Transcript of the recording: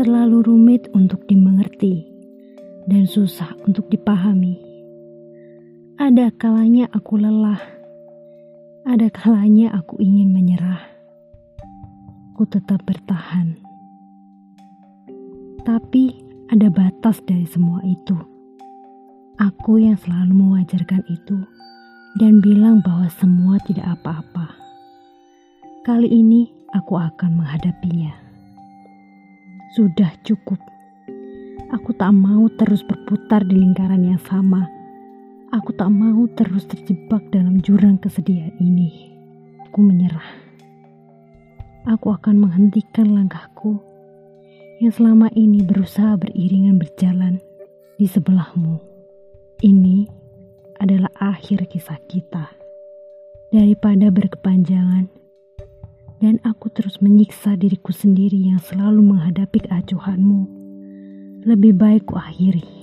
terlalu rumit untuk dimengerti dan susah untuk dipahami. Ada kalanya aku lelah, ada kalanya aku ingin menyerah. Ku tetap bertahan, tapi ada batas dari semua itu. Aku yang selalu mewajarkan itu dan bilang bahwa semua tidak apa-apa. Kali ini aku akan menghadapinya. Sudah cukup. Aku tak mau terus berputar di lingkaran yang sama. Aku tak mau terus terjebak dalam jurang kesedihan ini. Aku menyerah. Aku akan menghentikan langkahku yang selama ini berusaha beriringan berjalan di sebelahmu. Ini adalah akhir kisah kita. Daripada berkepanjangan, dan aku terus menyiksa diriku sendiri yang selalu menghadapi keacuhanmu. Lebih baik ku akhiri.